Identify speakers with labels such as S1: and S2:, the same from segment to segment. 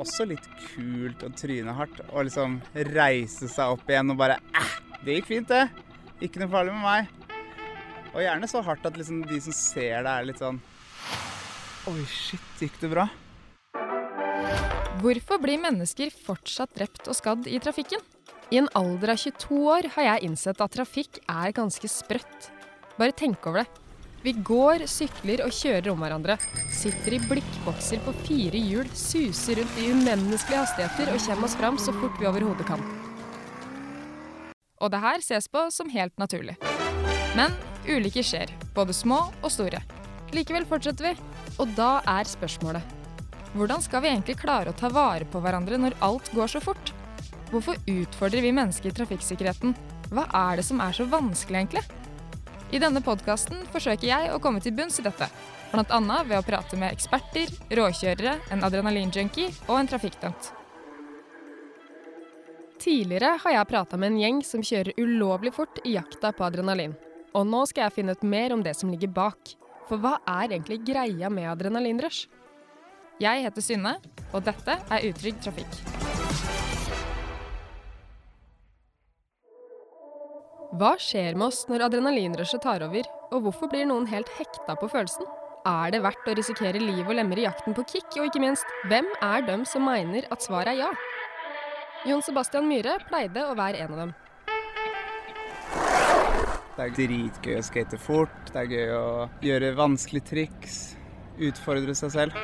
S1: også litt kult å tryne hardt og liksom reise seg opp igjen og bare eh, det gikk fint, det. Ikke noe farlig med meg. Og gjerne så hardt at liksom de som ser deg, er litt sånn Oi, shit, gikk det bra?
S2: Hvorfor blir mennesker fortsatt drept og skadd i trafikken? I en alder av 22 år har jeg innsett at trafikk er ganske sprøtt. Bare tenk over det. Vi går, sykler og kjører om hverandre. Sitter i blikkbokser på fire hjul, suser rundt i umenneskelige hastigheter og kommer oss fram så fort vi overhodet kan. Og det her ses på som helt naturlig. Men ulykker skjer, både små og store. Likevel fortsetter vi, og da er spørsmålet hvordan skal vi egentlig klare å ta vare på hverandre når alt går så fort? Hvorfor utfordrer vi mennesker trafikksikkerheten? Hva er det som er så vanskelig, egentlig? I denne podkasten forsøker jeg å komme til bunns i dette. Bl.a. ved å prate med eksperter, råkjørere, en adrenalinjunkie og en trafikkdømt. Tidligere har jeg prata med en gjeng som kjører ulovlig fort i jakta på adrenalin. Og nå skal jeg finne ut mer om det som ligger bak. For hva er egentlig greia med adrenalinrush? Jeg heter Synne, og dette er Utrygg trafikk. Hva skjer med oss når adrenalinrushet tar over, og hvorfor blir noen helt hekta på følelsen? Er det verdt å risikere liv og lemmer i jakten på kick, og ikke minst, hvem er dem som mener at svaret er ja? Jon Sebastian Myhre pleide å være en av dem.
S1: Det er dritgøy å skate fort, det er gøy å gjøre vanskelige triks, utfordre seg selv.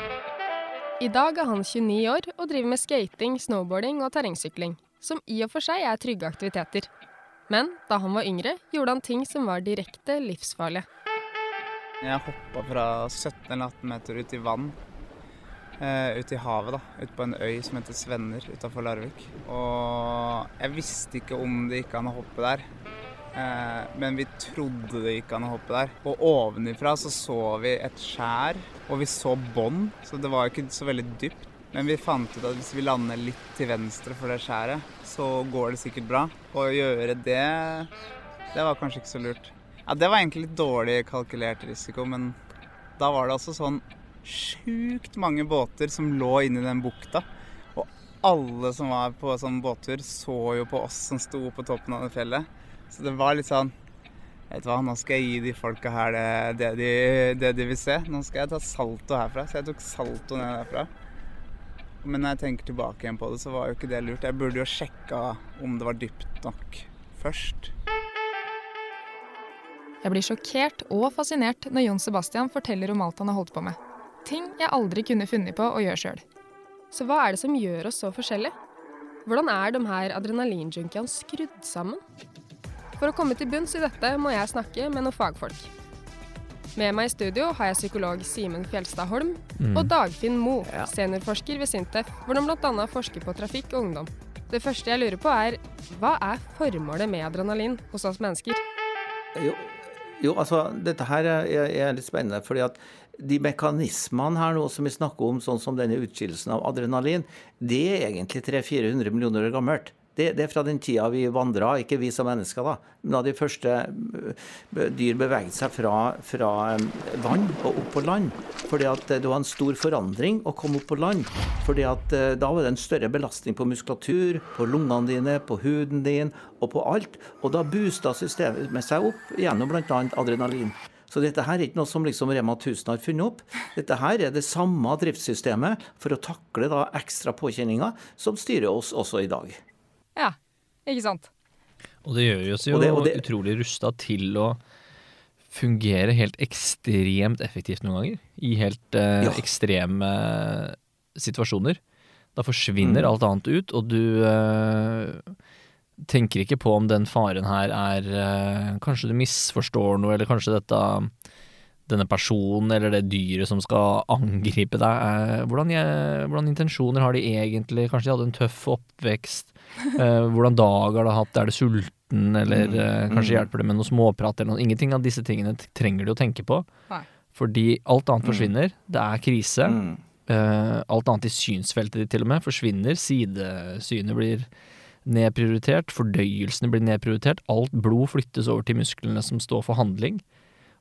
S2: I dag er han 29 år og driver med skating, snowboarding og terrengsykling, som i og for seg er trygge aktiviteter. Men da han var yngre, gjorde han ting som var direkte livsfarlige.
S1: Jeg hoppa fra 17 eller 18 meter ut i vann. Uh, ut i havet, da. Ute på en øy som heter Svenner utafor Larvik. Og jeg visste ikke om det gikk an å hoppe der. Eh, men vi trodde det gikk an å hoppe der. Og ovenifra så så vi et skjær, og vi så bånd, så det var ikke så veldig dypt. Men vi fant ut at hvis vi lander litt til venstre for det skjæret, så går det sikkert bra. Og å gjøre det, det var kanskje ikke så lurt. Ja, Det var egentlig litt dårlig kalkulert risiko, men da var det altså sånn sjukt mange båter som lå inni den bukta. Og alle som var på sånn båttur, så jo på oss som sto på toppen av det fjellet. Så det var litt sånn Vet du hva, nå skal jeg gi de folka her det, det, de, det de, vil se. Nå skal jeg ta salto herfra. Så jeg tok salto ned derfra. Men når jeg tenker tilbake igjen på det, så var jo ikke det lurt. Jeg burde jo sjekka om det var dypt nok først.
S2: Jeg blir sjokkert og fascinert når Jon Sebastian forteller om alt han har holdt på med. Ting jeg aldri kunne funnet på å gjøre sjøl. Så hva er det som gjør oss så forskjellige? Hvordan er de her adrenalinjunkiene skrudd sammen? For å komme til bunns i dette må jeg snakke med noen fagfolk. Med meg i studio har jeg psykolog Simen Fjelstad Holm mm. og Dagfinn Mo, ja. seniorforsker ved Sintef, hvor de bl.a. forsker på trafikk og ungdom. Det første jeg lurer på er, hva er formålet med adrenalin hos oss mennesker?
S3: Jo, jo altså dette her er, er, litt spennende, fordi at de mekanismene her nå som vi snakker om, sånn som denne utskillelsen av adrenalin, det er egentlig 300-400 millioner år gammelt. Det, det, er fra den tida vi vandra, ikke vi som mennesker, da. Men da de første eh, dyr beveget seg fra, fra eh, vann og opp på land. Fordi at det var en stor forandring å komme opp på land. Fordi eh, da var det en større belastning på muskulatur, på lungene dine, på huden din og på alt. Og da boosta systemet med seg opp gjennom bl.a. adrenalin. Så dette her er ikke noe som liksom Rema 1000 har funnet opp. Dette her er det samme driftssystemet for å takle da ekstra påkjenninger som styrer oss også i dag.
S2: Ja, ikke sant.
S4: Og det gjør oss jo det, det, utrolig rusta til å fungere helt ekstremt effektivt noen ganger. I helt eh, ja. ekstreme situasjoner. Da forsvinner mm. alt annet ut, og du eh, tenker ikke på om den faren her er eh, Kanskje du misforstår noe, eller kanskje dette denne personen eller det dyret som skal angripe deg. Hvordan, hvordan intensjoner har de egentlig? Kanskje de hadde en tøff oppvekst? Uh, hvordan dag har de hatt? Er det sulten? Eller mm. kanskje mm. hjelper det med noe småprat eller noe? Ingenting av disse tingene trenger du å tenke på. Nei. Fordi alt annet mm. forsvinner. Det er krise. Mm. alt annet i synsfeltet ditt til og med forsvinner. Sidesynet blir nedprioritert. Fordøyelsene blir nedprioritert. Alt blod flyttes over til musklene som står for handling.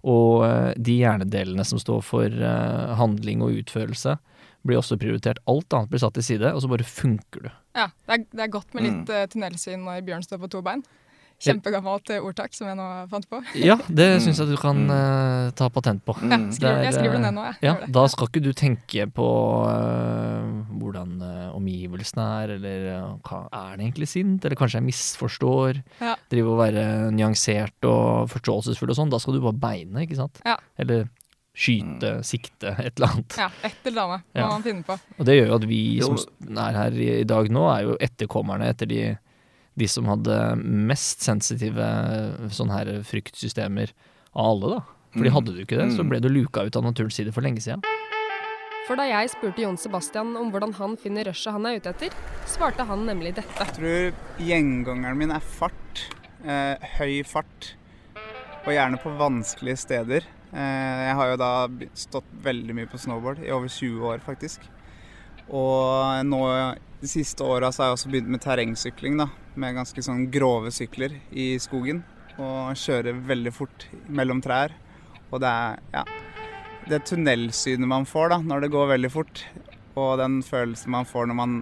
S4: Og uh, de hjernedelene som står for uh, handling og utførelse, blir også prioritert. Alt annet blir satt til side, og så bare funker du.
S2: Ja, det er, det er godt med litt mm. tunnelsyn når bjørn står på to bein. Kjempegammelt ordtak som jeg nå fant på.
S4: ja, det mm. syns jeg du kan uh, ta patent på.
S2: Ja, skriver, jeg skriver det ned nå, jeg.
S4: Ja, da skal ikke du tenke på uh, hvordan uh, omgivelsene er, eller hva er det egentlig sint, eller kanskje jeg misforstår. Ja. Drive og være nyansert og forståelsesfull og sånn. Da skal du bare beine, ikke sant. Ja. Eller skyte, sikte, et eller annet.
S2: Ja, et eller annet må ja. man finne på.
S4: Og det gjør jo at vi som er her i dag nå, er jo etterkommerne etter de de som hadde mest sensitive sånne her fryktsystemer av alle, da. Fordi mm. hadde du ikke det, så mm. ble du luka ut av naturens side for lenge siden.
S2: For da jeg spurte Jon Sebastian om hvordan han finner rushet han er ute etter, svarte han nemlig dette.
S1: Jeg tror gjengangeren min er fart. Eh, høy fart. Og gjerne på vanskelige steder. Eh, jeg har jo da stått veldig mye på snowboard, i over 20 år faktisk. Og nå de siste åra har jeg også begynt med terrengsykling, da. Med ganske sånn grove sykler i skogen. Og kjører veldig fort mellom trær. Og det er ja, det tunnelsynet man får da, når det går veldig fort, og den følelsen man får når man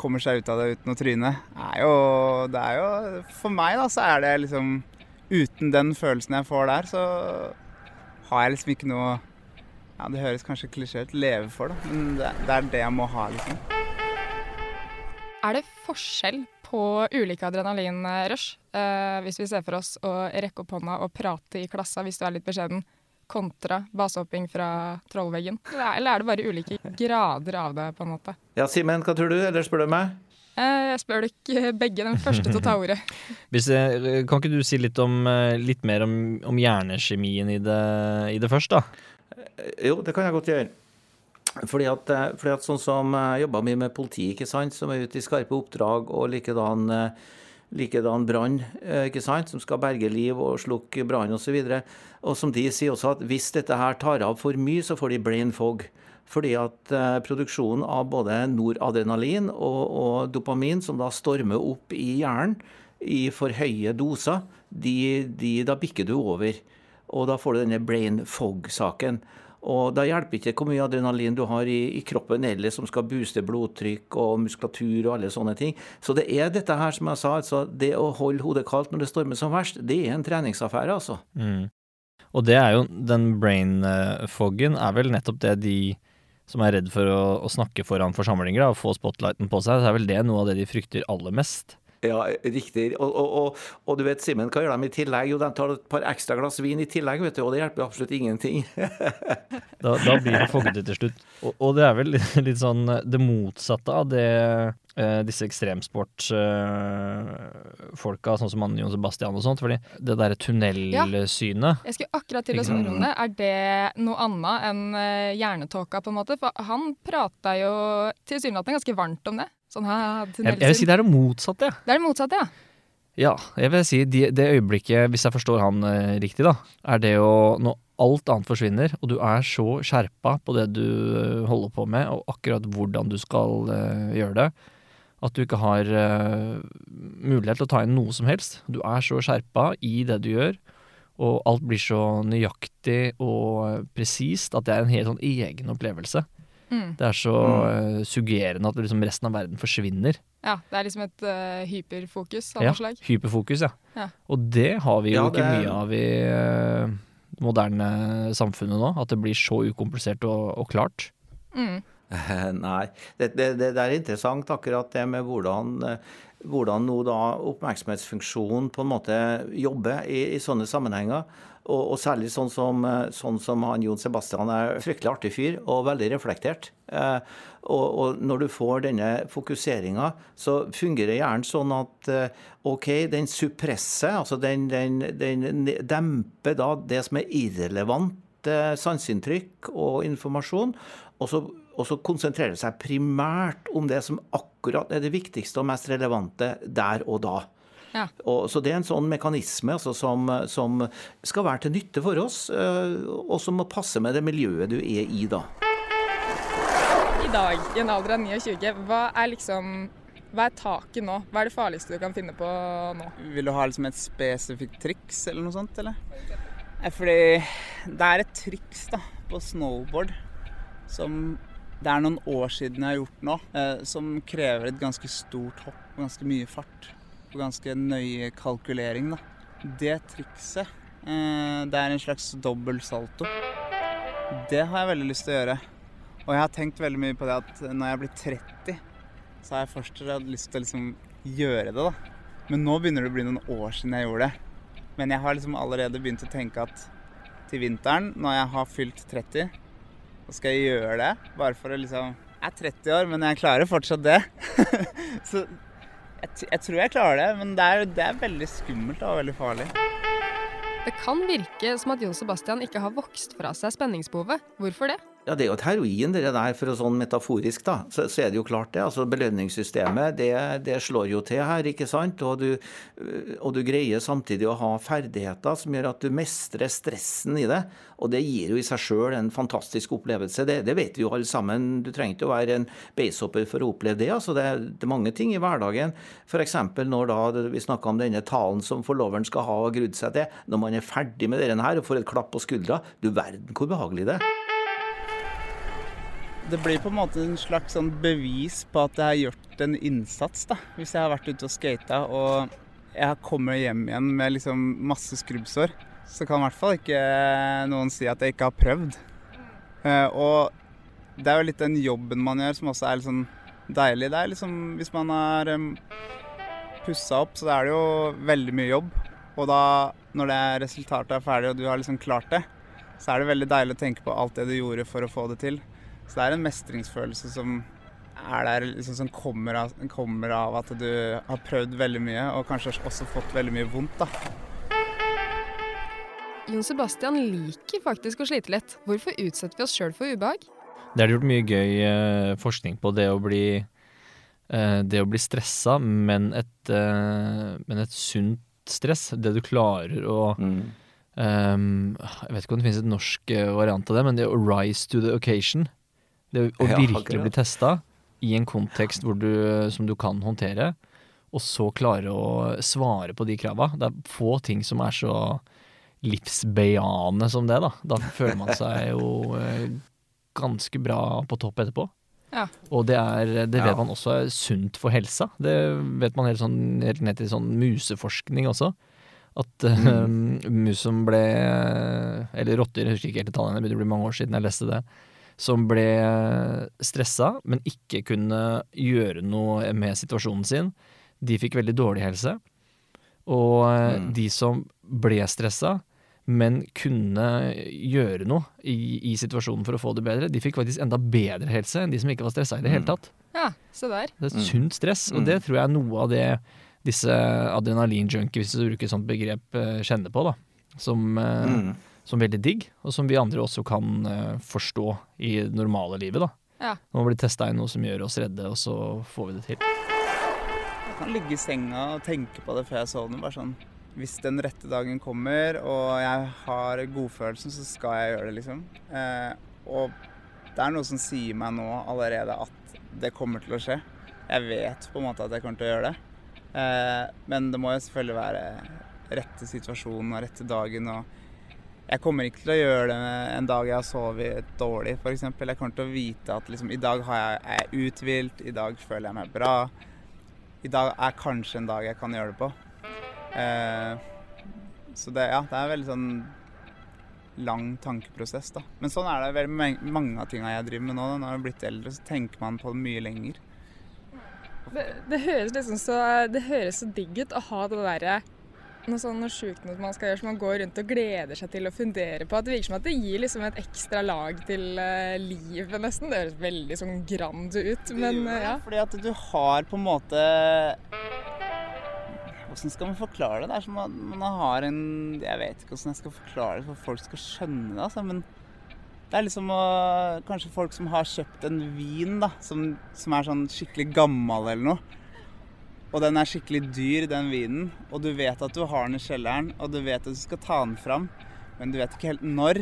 S1: kommer seg ut av det uten å tryne, er jo Det er jo For meg, da, så er det liksom Uten den følelsen jeg får der, så har jeg liksom ikke noe ja, Det høres kanskje klisjé ut, leve for, da, men det, det, er det jeg må ha, liksom.
S2: Er det forskjell på ulike adrenalinrush, eh, hvis vi ser for oss å rekke opp hånda og prate i klassa hvis du er litt beskjeden, kontra basehopping fra trollveggen? Eller er det bare ulike grader av det, på en måte?
S3: Ja, Simen, hva tror du, eller spør du meg?
S2: Eh, jeg spør dere begge, den første til å ta ordet.
S4: Hvis, kan ikke du si litt, om, eh, litt mer om, om hjernekjemien i det, i det først, da?
S3: Jo, det kan jeg godt gjøre. Fordi at, eh, fordi at sånn som jeg jobba mye med politi, ikke sant, som er ute i skarpe oppdrag, og likedan, eh, likedan brann, eh, ikke sant, som skal berge liv og slukke brann osv. Og, så og som de sier også, at hvis dette her tar av for mye, så får de brain fog. Fordi at eh, produksjonen av både noradrenalin og, og, dopamin, som da stormer opp i hjernen i for høye doser, de, de, da bikker du over. Og da får du denne brain fog-saken. Og da hjelper ikke hvor mye adrenalin du har i, i kroppen eller som skal booste blodtrykk og muskulatur og alle sånne ting. Så det er dette her, som jeg sa, altså det å holde hodet kaldt når det stormer som verst, det er en treningsaffære, altså.
S4: Mm. Og det er jo den brain-foggen er vel nettopp det de som er redd for å, å snakke foran forsamlinger og få spotlighten på seg, så er vel det noe av det de frykter aller mest.
S3: Ja, riktig. Og, og, og, og, du vet, Simen, hva gjør de i tillegg? Jo, de tar et par ekstra glass vin i tillegg, vet du, og det hjelper absolutt ingenting.
S4: da, da, blir det foggete til slutt. Og, det er vel litt, sånn det motsatte av det eh, disse ekstremsportfolka, eh, sånn som Jon Sebastian og sånt. fordi det derre tunnelsynet
S2: ja, Jeg skulle akkurat til å spørre om det. Er det noe annet enn hjernetåka, på en måte? For han prata jo tilsynelatende ganske varmt om det. Sånn,
S4: jeg, jeg, vil si det er det motsatte. Ja.
S2: Det er det motsatte, ja.
S4: Ja, jeg vil si det, det øyeblikket, hvis jeg forstår han eh, riktig, da, er det jo Når alt annet forsvinner, og du er så skjerpa på det du eh, holder på med, og akkurat hvordan du skal eh, gjøre det, at du ikke har eh, mulighet til å ta inn noe som helst. Du er så skjerpa i det du gjør, og alt blir så nøyaktig og presist at det er en helt sånn egen opplevelse. Mm. Det er så uh, suggerende at liksom resten av verden forsvinner.
S2: Ja, det er liksom et uh, hyperfokus av ja, noe slag.
S4: Hyperfokus, ja. ja. Og det har vi jo ja, ikke mye av i uh, det moderne samfunnet nå. At det blir så ukomplisert og, og klart.
S3: Mm. Nei, det, det, det, er interessant akkurat det med hvordan, hvordan nå da oppmerksomhetsfunksjonen på en måte jobber i, i sånne sammenhenger. Og, og, særlig sånn som, eh, sånn som han Jon Sebastian er fryktelig artig fyr og veldig reflektert. Eh, og, og, når du får denne fokuseringa, så fungerer hjernen sånn at eh, OK, den suppresser, altså den, den, den, demper da det som er irrelevant eh, sanseinntrykk og informasjon, og så, og så konsentrerer det seg primært om det som akkurat er det viktigste og mest relevante der og da. Ja. Og, så det er en sånn mekanisme altså, som, som, skal være til nytte for oss, eh, og som må passe med det miljøet du er i da.
S2: I dag, i en alder av 29, hva er liksom hva er taket nå? Hva er det farligste du kan finne på nå?
S1: Vil du ha liksom et spesifikt triks eller noe sånt, eller? Fordi det er et triks da, på snowboard som det er noen år siden jeg har gjort nå, eh, som krever et ganske stort hopp og ganske mye fart. Og ganske nøye kalkulering, da. Det trikset, eh, det er en slags dobbel salto. Det har jeg veldig lyst til å gjøre. Og jeg har tenkt veldig mye på det at når jeg blir 30, så har jeg først lyst til å liksom gjøre det, da. Men nå begynner det å bli noen år siden jeg gjorde det. Men jeg har liksom allerede begynt å tenke at til vinteren, når jeg har fylt 30, så skal jeg gjøre det. Bare for å liksom Jeg er 30 år, men jeg klarer fortsatt det. så jeg, jeg, tror jeg klarer det, men det er, det er veldig skummelt og veldig farlig.
S2: Det kan virke som at Jon Sebastian ikke har vokst fra seg spenningsbehovet. Hvorfor det?
S3: Ja, Det er jo et heroin, det der, for å sånn metaforisk, da. Så, så, er det jo klart, det. altså Belønningssystemet, det, det slår jo til her, ikke sant. Og du, og du, greier samtidig å ha ferdigheter som gjør at du mestrer stressen i det. Og det gir jo i seg sjøl en fantastisk opplevelse. Det, det, vet vi jo alle sammen. Du trenger ikke å være en basehopper for å oppleve det. altså Det, det er mange ting i hverdagen. F.eks. når da vi snakka om denne talen som forloveren skal ha og grudd seg til. Når man er ferdig med denne her og får et klapp på skuldra. Du verden hvor behagelig det er
S1: det blir på en måte en slags sånn bevis på at jeg har gjort en innsats. da. Hvis jeg har vært ute og skata og jeg kommer hjem igjen med liksom masse skrubbsår, så kan i hvert fall ikke noen si at jeg ikke har prøvd. Uh, og det er jo litt den jobben man gjør som også er litt sånn deilig. Det er liksom Hvis man har pussa opp, så er det jo veldig mye jobb. Og da, når det resultatet er ferdig og du har liksom klart det, så er det veldig deilig å tenke på alt det du gjorde for å få det til. Så det er en mestringsfølelse som er der, liksom, som kommer av, kommer av, at du har prøvd veldig mye, og kanskje også fått veldig mye vondt, da.
S2: Jon Sebastian liker faktisk å slite litt. Hvorfor utsetter vi oss sjøl for ubehag?
S4: Det er gjort mye gøy eh, forskning på det å bli eh, det å bli stressa, men et, eh, men et sunt stress. Det du klarer å mm. um, Jeg vet ikke om det finnes et norsk variant av det, men det å rise to the occasion. Det å ja, virkelig bli testa i en kontekst du, som du kan håndtere, og så klare å svare på de krava. Det er få ting som er så livsbejaende som det, da. Da føler man seg jo eh, ganske bra på topp etterpå. Ja. Og det, er, det vet ja. man også er sunt for helsa. Det vet man helt, sånn, helt ned til sånn museforskning også. At mm. um, mus som ble Eller rotter, jeg husker ikke helt detaljene, det begynner å bli mange år siden jeg leste det som ble stressa, men ikke kunne gjøre noe med situasjonen sin. De fikk veldig dårlig helse. Og mm. de som ble stressa, men kunne gjøre noe i, i, situasjonen for å få det bedre, de fikk faktisk enda bedre helse enn de som ikke var stressa i det hele mm. tatt.
S2: Ja, se der.
S4: Det er sunt stress, og mm. det tror jeg er noe av det disse adrenalinjunkies, hvis du bruker et sånt begrep, eh, kjenner på. da. Som eh, mm som veldig digg, og som vi andre også kan uh, forstå i det normale livet. da. Ja. Nå man blir testa inn noe som gjør oss redde, og så får vi det til.
S1: Jeg kan ligge i senga og tenke på det før jeg sovner. bare sånn, Hvis den rette dagen kommer og jeg har godfølelsen, så skal jeg gjøre det, liksom. Uh, og det er noe som sier meg nå allerede at det kommer til å skje. Jeg vet på en måte at jeg kommer til å gjøre det. Uh, men det må jo selvfølgelig være rette situasjonen og rette dagen. og jeg kommer ikke til å gjøre det en dag jeg har sovet dårlig, f.eks. Jeg kommer til å vite at liksom, i dag jeg, er jeg uthvilt, i dag føler jeg meg bra. I dag er kanskje en dag jeg kan gjøre det på. Eh, så det, ja, det er veldig sånn lang tankeprosess, da. Men sånn er det veldig mange av tingene jeg driver med nå. Når jeg har blitt eldre, så tenker man på det mye lenger.
S2: Det, det høres liksom så, det høres så digg ut å ha det derre noe sånn noe sjukt noe man skal gjøre som man går rundt og gleder seg til å fundere på. At det virker som at det gir liksom et ekstra lag til uh, livet, nesten. Det høres veldig sånn grand ut, men uh, ja.
S1: Fordi at du har på en måte Hvordan skal man forklare det? Det er som at man har en Jeg vet ikke hvordan jeg skal forklare det for folk skal skjønne det, altså. Men det er liksom å kanskje folk som har kjøpt en vin da, som, som er sånn skikkelig gammel eller noe. Og den er skikkelig dyr, den vinen. Og du vet at du har den i kjelleren, og du vet at du skal ta den fram. Men du vet ikke helt når.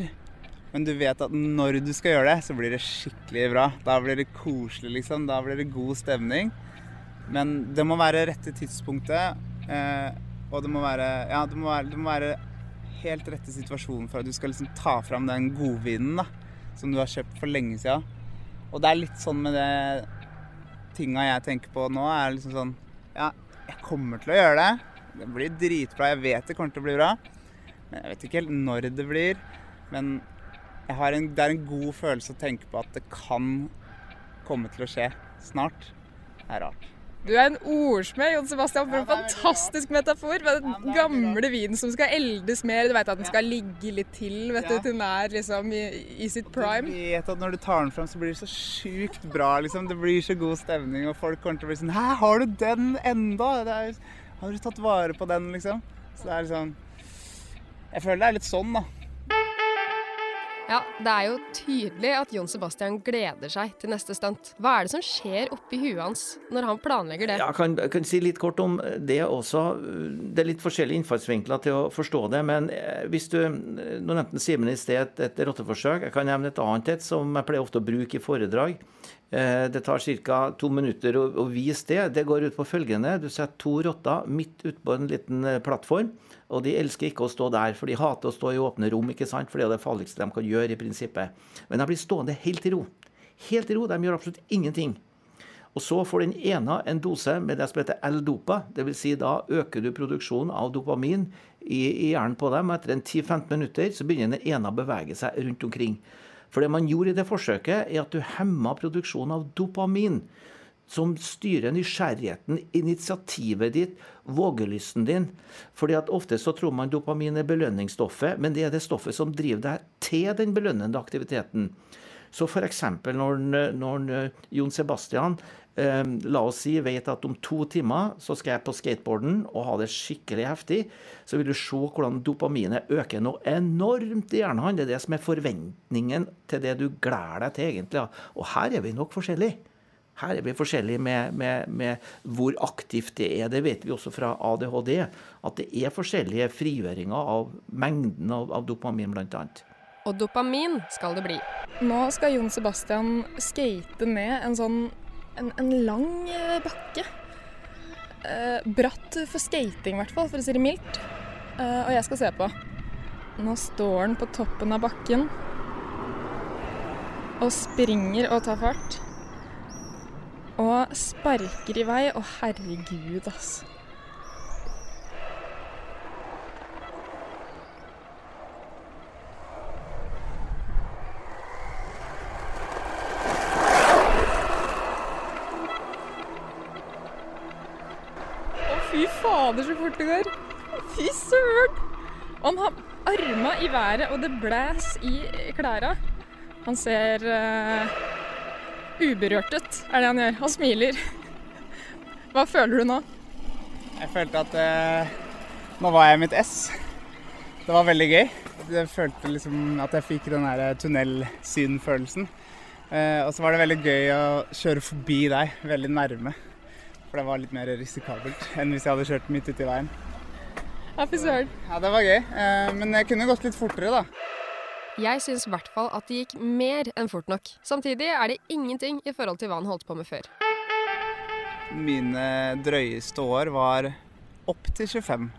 S1: Men du vet at når du skal gjøre det, så blir det skikkelig bra. Da blir det koselig, liksom. Da blir det god stemning. Men det må være rette tidspunktet. Eh, og det må være Ja, det må være, det må være helt rette situasjonen for at du skal liksom ta fram den godvinen da, som du har kjøpt for lenge siden. Og det er litt sånn med det tinga jeg tenker på nå, er liksom sånn Ja, jeg kommer til å gjøre det. Det blir dritbra. Jeg vet det kommer til å bli bra. Men jeg vet ikke helt når det blir. Men en, det er en god følelse å tenke på at det kan komme til å skje snart. Det er rart.
S2: Du er en ordsmed, Jon Sebastian, for en fantastisk metafor. Med den gamle vinen som skal eldes mer. Du vet at den skal ligge litt til vet du, til den er liksom i, i, sitt prime.
S1: Du vet at når du tar den fram, så blir det så sjukt bra. liksom. Det blir så god stemning, og folk kommer til å bli sånn Hæ, har du den enda? Er, har du tatt vare på den, liksom? Så det er liksom Jeg føler det er litt sånn, da.
S2: Ja, Det er jo tydelig at Jon Sebastian gleder seg til neste stunt. Hva er det som skjer oppi huet hans når han planlegger det?
S3: Jeg kan, kan, si litt kort om det også. Det er litt forskjellige innfallsvinkler til å forstå det. Men eh, hvis du Nå nevnte Simen i sted et, et rotteforsøk. Jeg kan nevne et annet et som jeg pleier ofte å bruke i foredrag. Eh, det tar ca. to minutter å, vise det. Det går ut på følgende. Du setter to rotter midt utpå en liten eh, plattform. Og de elsker ikke å stå der, for de hater å stå i åpne rom, ikke sant? for det er det farligste de kan gjøre i prinsippet. Men de blir stående helt i ro. Helt i ro. De gjør absolutt ingenting. Og så får den ene en dose med det som heter L-dopa. Dvs. Si da øker du produksjonen av dopamin i, i hjernen på dem. Etter en 10-15 minutter så begynner den ene å bevege seg rundt omkring. For det man gjorde i det forsøket, er at du hemma produksjonen av dopamin som styrer nysgjerrigheten, initiativet ditt, vågelysten din. Fordi at Ofte så tror man dopamin er belønningsstoffet, men det er det stoffet som driver deg til den belønnende aktiviteten. Så f.eks. når, når Jon Sebastian eh, la oss si vet at om to timer så skal jeg på skateboarden og ha det skikkelig heftig, så vil du se hvordan dopaminet øker noe enormt i hjernen hans. Det er det som er forventningen til det du gleder deg til, egentlig. Og her er vi nok forskjellige. Her er vi forskjellige med, med, med, hvor aktivt det er. Det vet vi også fra ADHD. At det er forskjellige frigjøringer av mengden av, av dopamin, bl.a.
S2: Og dopamin skal det bli. Nå skal Jon Sebastian skate ned en sånn en, en lang eh, bakke. Eh, bratt for skating, i hvert fall, for å si det mildt. Eh, og jeg skal se på. Nå står han på toppen av bakken og springer og tar fart. Og sparker i vei. Å, herregud, altså. Fader, så fort det går. Fy søren! Han har arma i været, og det blæs i klæra. Han ser uh uberørt ut, er det han gjør. Han smiler. Hva føler du nå?
S1: Jeg følte at uh, nå var jeg i mitt ess. Det var veldig gøy. Jeg følte liksom at jeg fikk den der tunnelsynfølelsen. Uh, og så var det veldig gøy å kjøre forbi deg, veldig nærme. For det var litt mer risikabelt enn hvis jeg hadde kjørt midt ute i veien.
S2: Ja, fy søren.
S1: Ja, det var gøy. Eh, men jeg kunne gått litt fortere, da.
S2: Jeg syns i hvert fall at det gikk mer enn fort nok. Samtidig er det ingenting i forhold til hva han holdt på med før.
S1: Mine drøyeste år var opp til 25.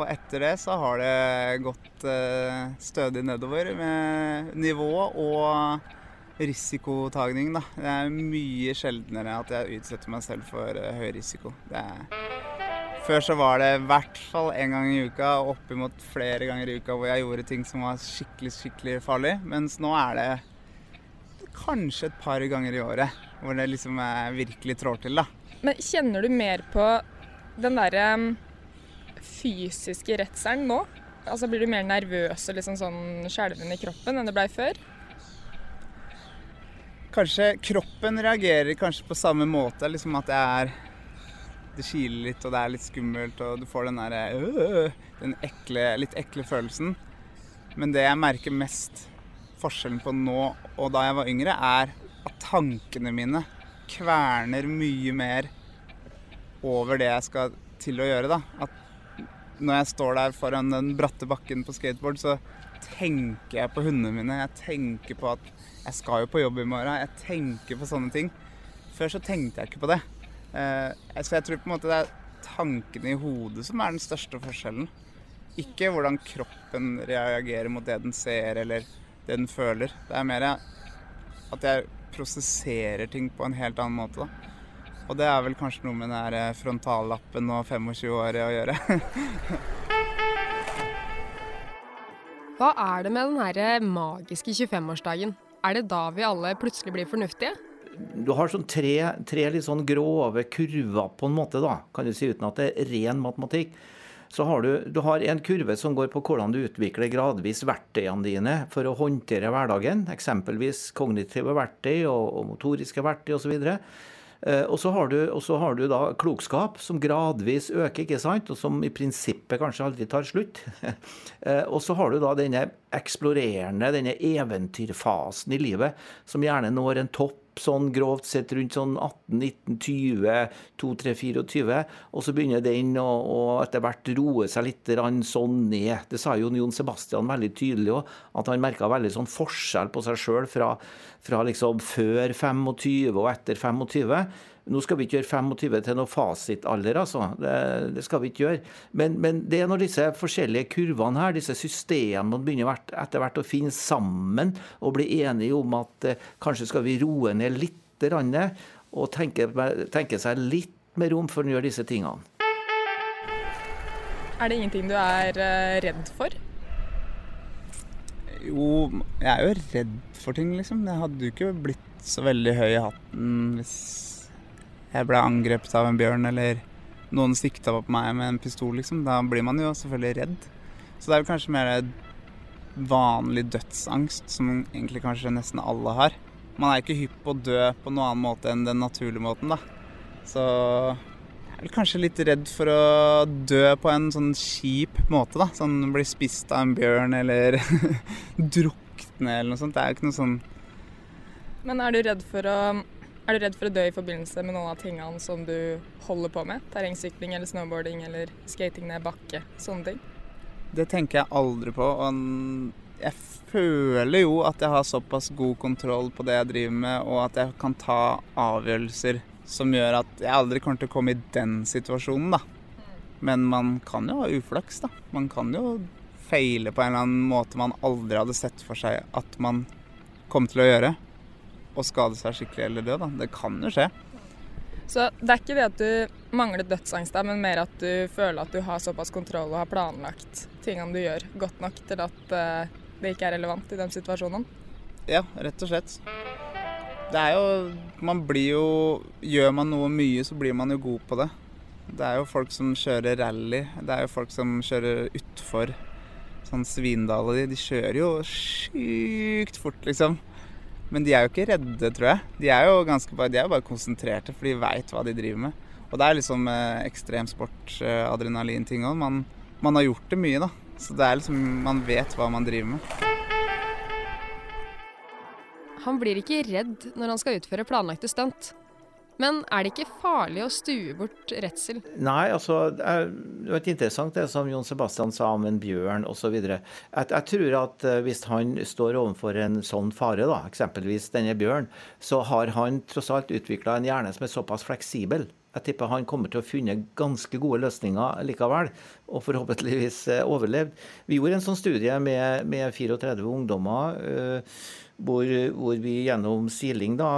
S1: Og etter det så har det gått uh, stødig nedover med nivå og risikotagning, da. Det er mye sjeldnere at jeg utsetter meg selv for uh, høy risiko. Før så var det i hvert fall én gang i uka, oppimot flere ganger i uka hvor jeg gjorde ting som var skikkelig, skikkelig farlig. Mens nå er det kanskje et par ganger i året hvor det liksom virkelig trår til, da.
S2: Men kjenner du mer på den derre fysiske redselen nå? Altså Blir du mer nervøs og liksom sånn skjelven i kroppen enn det blei før?
S1: Kanskje kroppen reagerer kanskje på samme måte. Liksom at det er det kiler litt, og det er litt skummelt, og du får den der øh, den ekle, litt ekle følelsen. Men det jeg merker mest forskjellen på nå og da jeg var yngre, er at tankene mine kverner mye mer over det jeg skal til å gjøre, da. At når jeg står der foran den bratte bakken på skateboard, så tenker jeg på hundene mine. Jeg tenker på at jeg skal jo på jobb i morgen. Jeg tenker på sånne ting. Før så tenkte jeg ikke på det. Eh, så jeg tror på en måte det er tankene i hodet som er den største forskjellen. ikke hvordan kroppen reagerer mot det den ser eller det den føler. Det er mer at jeg prosesserer ting på en helt annen måte. da. Og det er vel kanskje noe med den eh, frontallappen og 25-året å gjøre.
S2: Hva er det med den her magiske 25-årsdagen? Er det da vi alle plutselig blir fornuftige?
S3: Du har sånn tre, tre litt sånn grove kurver på en måte, da, kan du si, uten at det er ren matematikk. Så har du, du har en kurve som går på hvordan du utvikler gradvis verktøyene dine for å håndtere hverdagen. Eksempelvis kognitive verktøy og, og motoriske verktøy osv. Eh, og så har, har, du da klokskap, som gradvis øker, ikke sant? og som i prinsippet kanskje aldri tar slutt. Eh, og så har du da denne eksplorerende, denne eventyrfasen i livet, som gjerne når en topp sånn grovt sett rundt sånn 18, 19, 20, 2, 3, 24. Og så begynner den å, å etter hvert roe seg litt sånn ned. Det sa jo Jon Sebastian veldig tydelig òg, at han merka veldig sånn forskjell på seg sjøl fra, fra liksom før 25 og etter 25. Nå skal vi ikke gjøre 25 til noe fasitalder, altså. Det, det, skal vi ikke gjøre. Men, men, det er når disse forskjellige kurvene her, disse systemene begynner etter hvert å finne sammen og bli enige om at eh, kanskje skal vi roe ned litt og tenke, tenke seg litt mer rom før en gjør disse tingene.
S2: Er det ingenting du er uh, redd for?
S1: Jo, jeg er jo redd for ting, liksom. Jeg hadde jo ikke blitt så veldig høy i hatten hvis jeg ble angrepet av en bjørn, eller noen sikta på meg med en pistol, liksom. Da blir man jo selvfølgelig redd. Så det er jo kanskje mer vanlig dødsangst, som egentlig kanskje nesten alle har. Man er ikke hypp på å dø på noen annen måte enn den naturlige måten, da. Så jeg er kanskje litt redd for å dø på en sånn kjip måte, da. Sånn bli spist av en bjørn eller drukne eller noe sånt. Det er jo ikke noe sånn
S2: Men er du redd for å er du redd for å dø i forbindelse med noen av tingene som du holder på med? Terrengsykling eller snowboarding eller skating ned bakke, sånne ting?
S1: Det tenker jeg aldri på. Og jeg føler jo at jeg har såpass god kontroll på det jeg driver med, og at jeg kan ta avgjørelser som gjør at jeg aldri kommer til å komme i den situasjonen, da. Men man kan jo ha uflaks, da. Man kan jo feile på en eller annen måte man aldri hadde sett for seg at man kom til å gjøre å skade seg skikkelig eller dø. Da. Det kan jo skje.
S2: Så det er ikke det at du mangler dødsangst, men mer at du føler at du har såpass kontroll og har planlagt tingene du gjør, godt nok til at uh, det ikke er relevant i den situasjonen?
S1: Ja, rett og slett. Det er jo Man blir jo Gjør man noe mye, så blir man jo god på det. Det er jo folk som kjører rally. Det er jo folk som kjører utfor. Sånn Svindal og de, de kjører jo sykt fort, liksom. Men de er jo ikke redde, tror jeg. De er jo ganske bare, de er jo bare konsentrerte, for de veit hva de driver med. Og det er liksom eh, ekstremsport, eh, adrenalinting òg. Man, man, har gjort det mye, da. Så det er liksom Man vet hva man driver med. Han blir ikke redd når han skal utføre planlagte stunt. Men er det ikke farlig å stue bort redsel?
S3: Nei, altså det er interessant det som Jon Sebastian sa om en bjørn osv. Jeg, jeg tror at eh, hvis han står overfor en sånn fare, da, eksempelvis denne bjørn, så har han tross alt utvikla en hjerne som er såpass fleksibel. Jeg tipper han kommer til å finne ganske gode løsninger likevel, og forhåpentligvis eh, overlevd. Vi gjorde en sånn studie med, med 34 ungdommer. Øh, hvor, hvor, vi gjennom siling, da,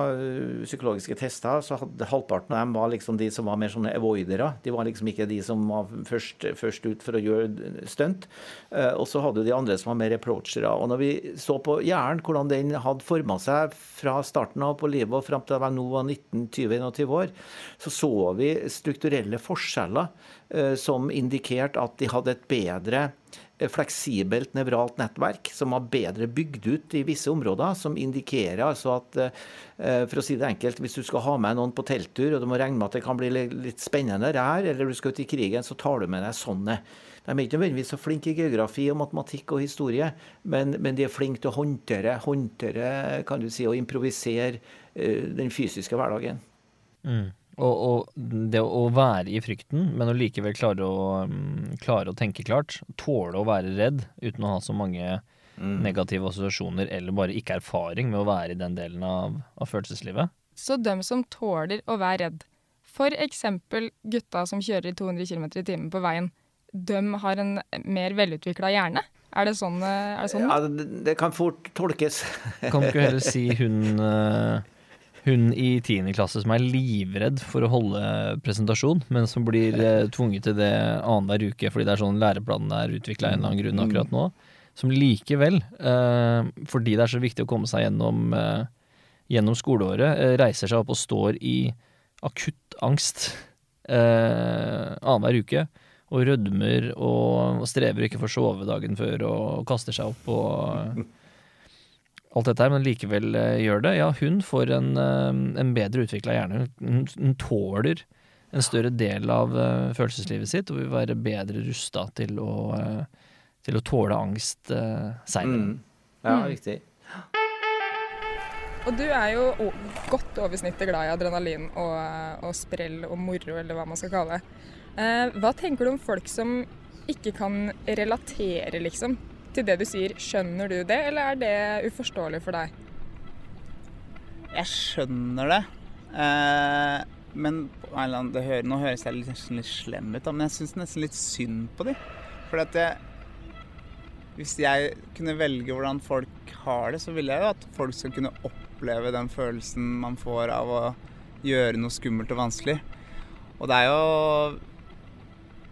S3: psykologiske tester, så hadde halvparten av dem var liksom de som var mer sånne avoidere. De var liksom ikke de som var først, først ut for å gjøre stunt. Og så hadde du de andre som var mer approachere. Og når vi så på hjernen, hvordan den hadde forma seg fra starten av på livet og fram til jeg nå var 19-20-21 år, så så vi strukturelle forskjeller som indikerte at de hadde et bedre fleksibelt nevralt nettverk som var bedre bygd ut i visse områder, som indikerer altså at eh, for å si det enkelt, hvis du skal ha med noen på telttur, og du må regne med at det kan bli litt spennende her, eller du skal ut i krigen, så tar du med deg sånne. De er ikke nødvendigvis så flinke i geografi og matematikk og historie, men, men de er flinke til å håndtere, håndtere kan du si, og improvisere uh, den fysiske hverdagen.
S4: Mm. Og, og, det å være i frykten, men å likevel klare å, um, klare å tenke klart, tåle å være redd uten å ha så mange mm. negative assosiasjoner eller bare ikke erfaring med å være i den delen av, av følelseslivet.
S2: Så dem som tåler å være redd, for eksempel gutta som kjører i 200 km i timen på veien, dem har en mer velutvikla hjerne? Er det sånn? Er det, sånn?
S3: Ja, det, det, kan fort tolkes.
S4: kan du ikke heller si hun, eh, hun i tiende klasse som er livredd for å holde presentasjon, men som blir eh, tvunget til det annenhver uke fordi det er sånn læreplanen er utvikla av en eller annen grunn akkurat nå. Som likevel, eh, fordi det er så viktig å komme seg gjennom, gjennom skoleåret, reiser seg opp og står i akutt angst annenhver uke og rødmer og, strever ikke for å sove dagen før og kaster seg opp og alt dette her, men likevel uh, gjør det. Ja, hun får en, uh, en bedre utvikla hjerne. Hun, hun, tåler en større del av uh, følelseslivet sitt og vil være bedre rusta til, til, å tåle angst uh, seinere.
S3: Mm. Ja, mm. riktig.
S2: Og du er jo godt over snittet glad i adrenalin og, og sprell og moro, eller hva man skal kalle det. Eh, hva tenker du om folk som ikke kan relatere, liksom, til det du sier? Skjønner du det, eller er det uforståelig for deg?
S1: Jeg skjønner det. Eh, men det hører, nå høres jeg nesten litt slem ut, men jeg syns nesten litt synd på dem. For hvis jeg kunne velge hvordan folk har det, så ville jeg jo at folk skal kunne oppleve den følelsen man får av å gjøre noe skummelt og vanskelig. Og det er jo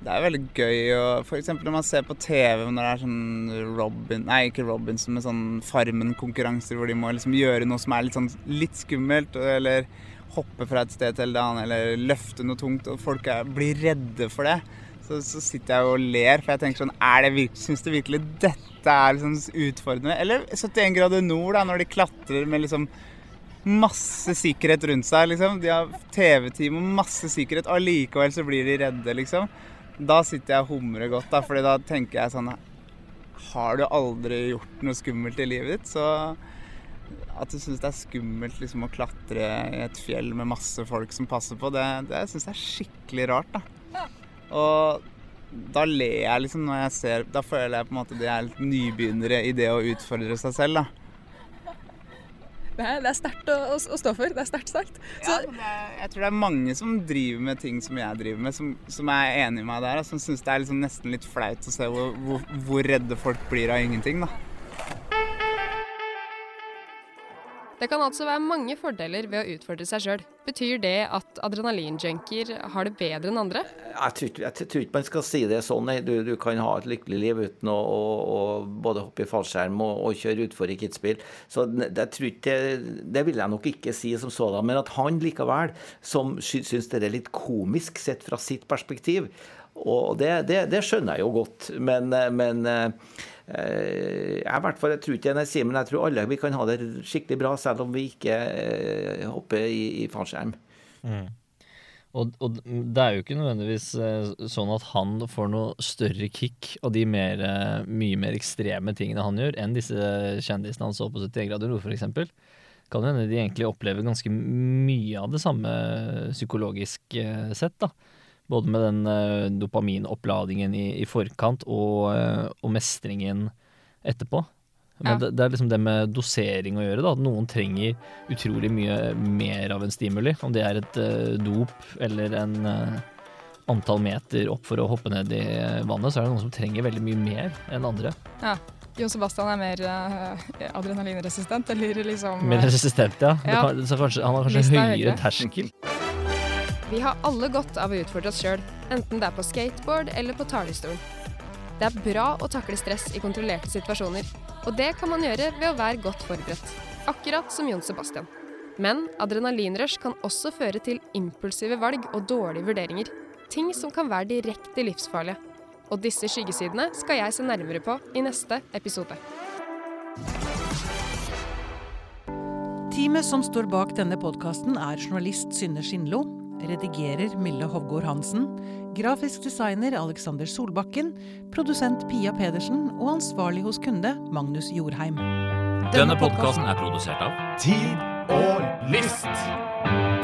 S1: det er veldig gøy å F.eks. når man ser på TV når det er sånn Robin Nei, ikke Robinson, men sånn Farmen-konkurranser hvor de må liksom gjøre noe som er litt sånn litt skummelt, eller hoppe fra et sted til et annet, eller løfte noe tungt, og folk er, blir redde for det. Så, så, sitter jeg og ler, for jeg tenker sånn er det virkelig, Syns du virkelig dette er liksom utfordrende? Eller 71 grader nord, da, når de klatrer med liksom masse sikkerhet rundt seg, liksom. De har TV-team og masse sikkerhet, og allikevel så blir de redde, liksom. Da sitter jeg og humrer godt, da, fordi da tenker jeg sånn Har du aldri gjort noe skummelt i livet ditt, så at du syns det er skummelt liksom, å klatre i et fjell med masse folk som passer på, det, det syns jeg er skikkelig rart. da. Og da ler jeg liksom når jeg ser Da føler jeg på en måte de er litt nybegynnere i det å utfordre seg selv. da.
S2: Det er, det er sterkt å, å, å, stå for. Det er sterkt sagt.
S1: Så, ja, jeg tror det er mange som driver med ting som jeg driver med, som, som er enig med meg der. Og som syns det er liksom nesten litt flaut å se hvor, hvor, hvor redde folk blir av ingenting. da.
S2: Det kan altså være mange fordeler ved å utfordre seg sjøl. Betyr det at adrenalinjunkier har det bedre enn andre?
S3: Jeg tror, jeg tror, ikke man skal si det sånn. Du, du kan ha et lykkelig liv uten å, å, å både hoppe i fallskjerm og, og kjøre utfor i kidsbil. Så det, ikke, det, vil jeg nok ikke si som sådan. Men at han likevel, som syns det er litt komisk sett fra sitt perspektiv, og det, det, det skjønner jeg jo godt. Men, men Eh, jeg, hvert fall, jeg tror ikke sier, men jeg tror alle vi kan ha det skikkelig bra, selv om vi ikke eh, hopper i, i fallskjerm. Mm.
S4: Og, og, det er jo ikke nødvendigvis eh, sånn at han får noe større kick av de mer, mye mer ekstreme tingene han gjør, enn disse kjendisene han så på 71 grader nord, f.eks. Kan hende de egentlig opplever ganske mye av det samme psykologisk sett. da både med den uh, dopaminoppladingen i, i forkant og, uh, og, mestringen etterpå. Men ja. det, det, er liksom det med dosering å gjøre. da, At noen trenger utrolig mye mer av en stimuli. Om det er et uh, dop eller en antall meter opp for å hoppe ned i vannet, så er det noen som trenger veldig mye mer enn andre.
S2: Ja. Jon Sebastian er mer adrenalinresistent, eller liksom
S4: Mer resistent, ja. ja. Kan, kanskje, han har kanskje høyere terskel.
S2: Vi har alle godt av å utfordre oss sjøl, enten det er på skateboard eller på talerstol. Det er bra å takle stress i kontrollerte situasjoner, og det kan man gjøre ved å være godt forberedt. Akkurat som Jon Sebastian. Men adrenalinrush kan også føre til impulsive valg og dårlige vurderinger. Ting som kan være direkte livsfarlige. Og disse skyggesidene skal jeg se nærmere på i neste episode.
S5: Teamet som står bak denne podkasten er journalist Synne Skinlo, Redigerer Mille Hovgård Hansen. Grafisk designer Alexander Solbakken. Produsent Pia Pedersen. Og ansvarlig hos kunde Magnus Jorheim.
S6: Denne podkasten er produsert av Tid og List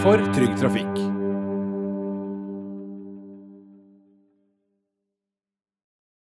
S6: for Trygg Trafikk.